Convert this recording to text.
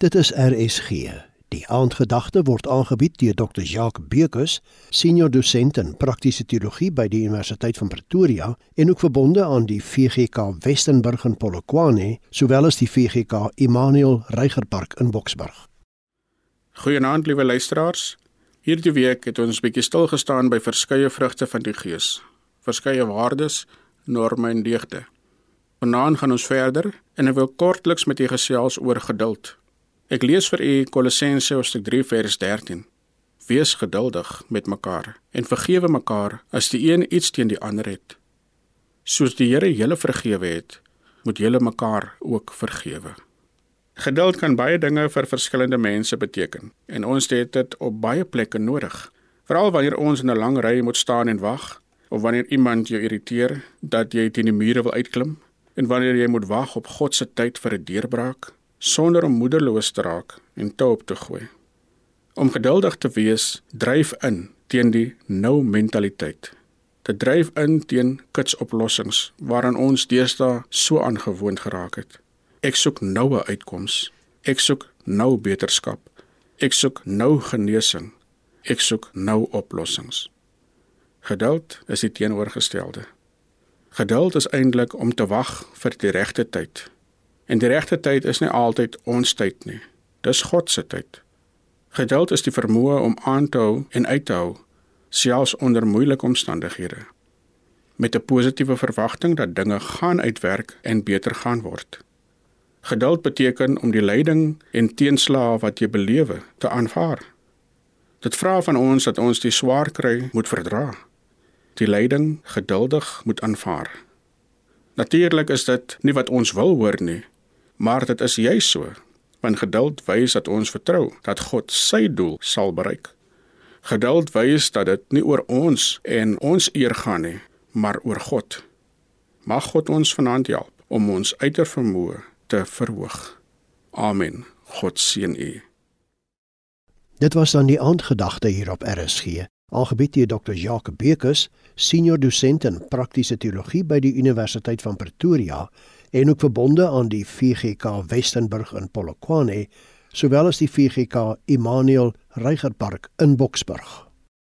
Dit is RSG. Die aandgedagte word aangebied deur Dr. Jacques Bekus, senior dosent in praktiese teologie by die Universiteit van Pretoria en ook verbonde aan die VGK Westenburg in Polokwane, sowel as die VGK Immanuel Reigerpark in Boksburg. Goeienaand, liewe luisteraars. Hierdie week het ons bietjie stil gestaan by verskeie vrugte van die Gees, verskeie waardes, norme en deugde. Vanaand gaan ons verder en ek wil kortliks met u gesels oor geduld. Ek lees vir u Kolossense hoofstuk 3 vers 13. Wees geduldig met mekaar en vergewe mekaar as die een iets teen die ander het. Soos die Here julle vergewe het, moet julle mekaar ook vergewe. Geduld kan baie dinge vir verskillende mense beteken en ons het dit op baie plekke nodig. Veral wanneer ons in 'n lang ry moet staan en wag of wanneer iemand jou irriteer dat jy teen die mure wil uitklim en wanneer jy moet wag op God se tyd vir 'n deurbraak sonder om moedeloos te raak en te op te gooi. Om geduldig te wees dryf in teen die nou mentaliteit. Dit dryf in teen kitsoplossings waaraan ons deesdae so aangewoond geraak het. Ek soek noue uitkoms. Ek soek nou beterskap. Ek soek nou genesing. Ek soek nou oplossings. Geduld is die teenoorgestelde. Geduld is eintlik om te wag vir die regte tyd En die regte tyd is nie altyd ons tyd nie. Dis God se tyd. Geduld is die vermoë om aan te hou en uit te hou selfs onder moeilike omstandighede met 'n positiewe verwagting dat dinge gaan uitwerk en beter gaan word. Geduld beteken om die lyding en teenslae wat jy belewe te aanvaar. Dit vra van ons dat ons die swaar kry moet verdra. Die lyding geduldig moet aanvaar. Natuurlik is dit nie wat ons wil hoor nie, Maar dit is juis so, want geduld wys dat ons vertrou dat God sy doel sal bereik. Geduld wys dat dit nie oor ons en ons eer gaan nie, maar oor God. Mag God ons vanaand help om ons uiter vermoë te verhoog. Amen. God seën u. Dit was dan die aandgedagte hier op RSG. Aangebied deur Dr. Jacques Bekus, senior dosent in praktiese teologie by die Universiteit van Pretoria en ook verbonde aan die VGK Westenburg in Polokwane, sowel as die VGK Immanuel Reigerpark in Boksburg.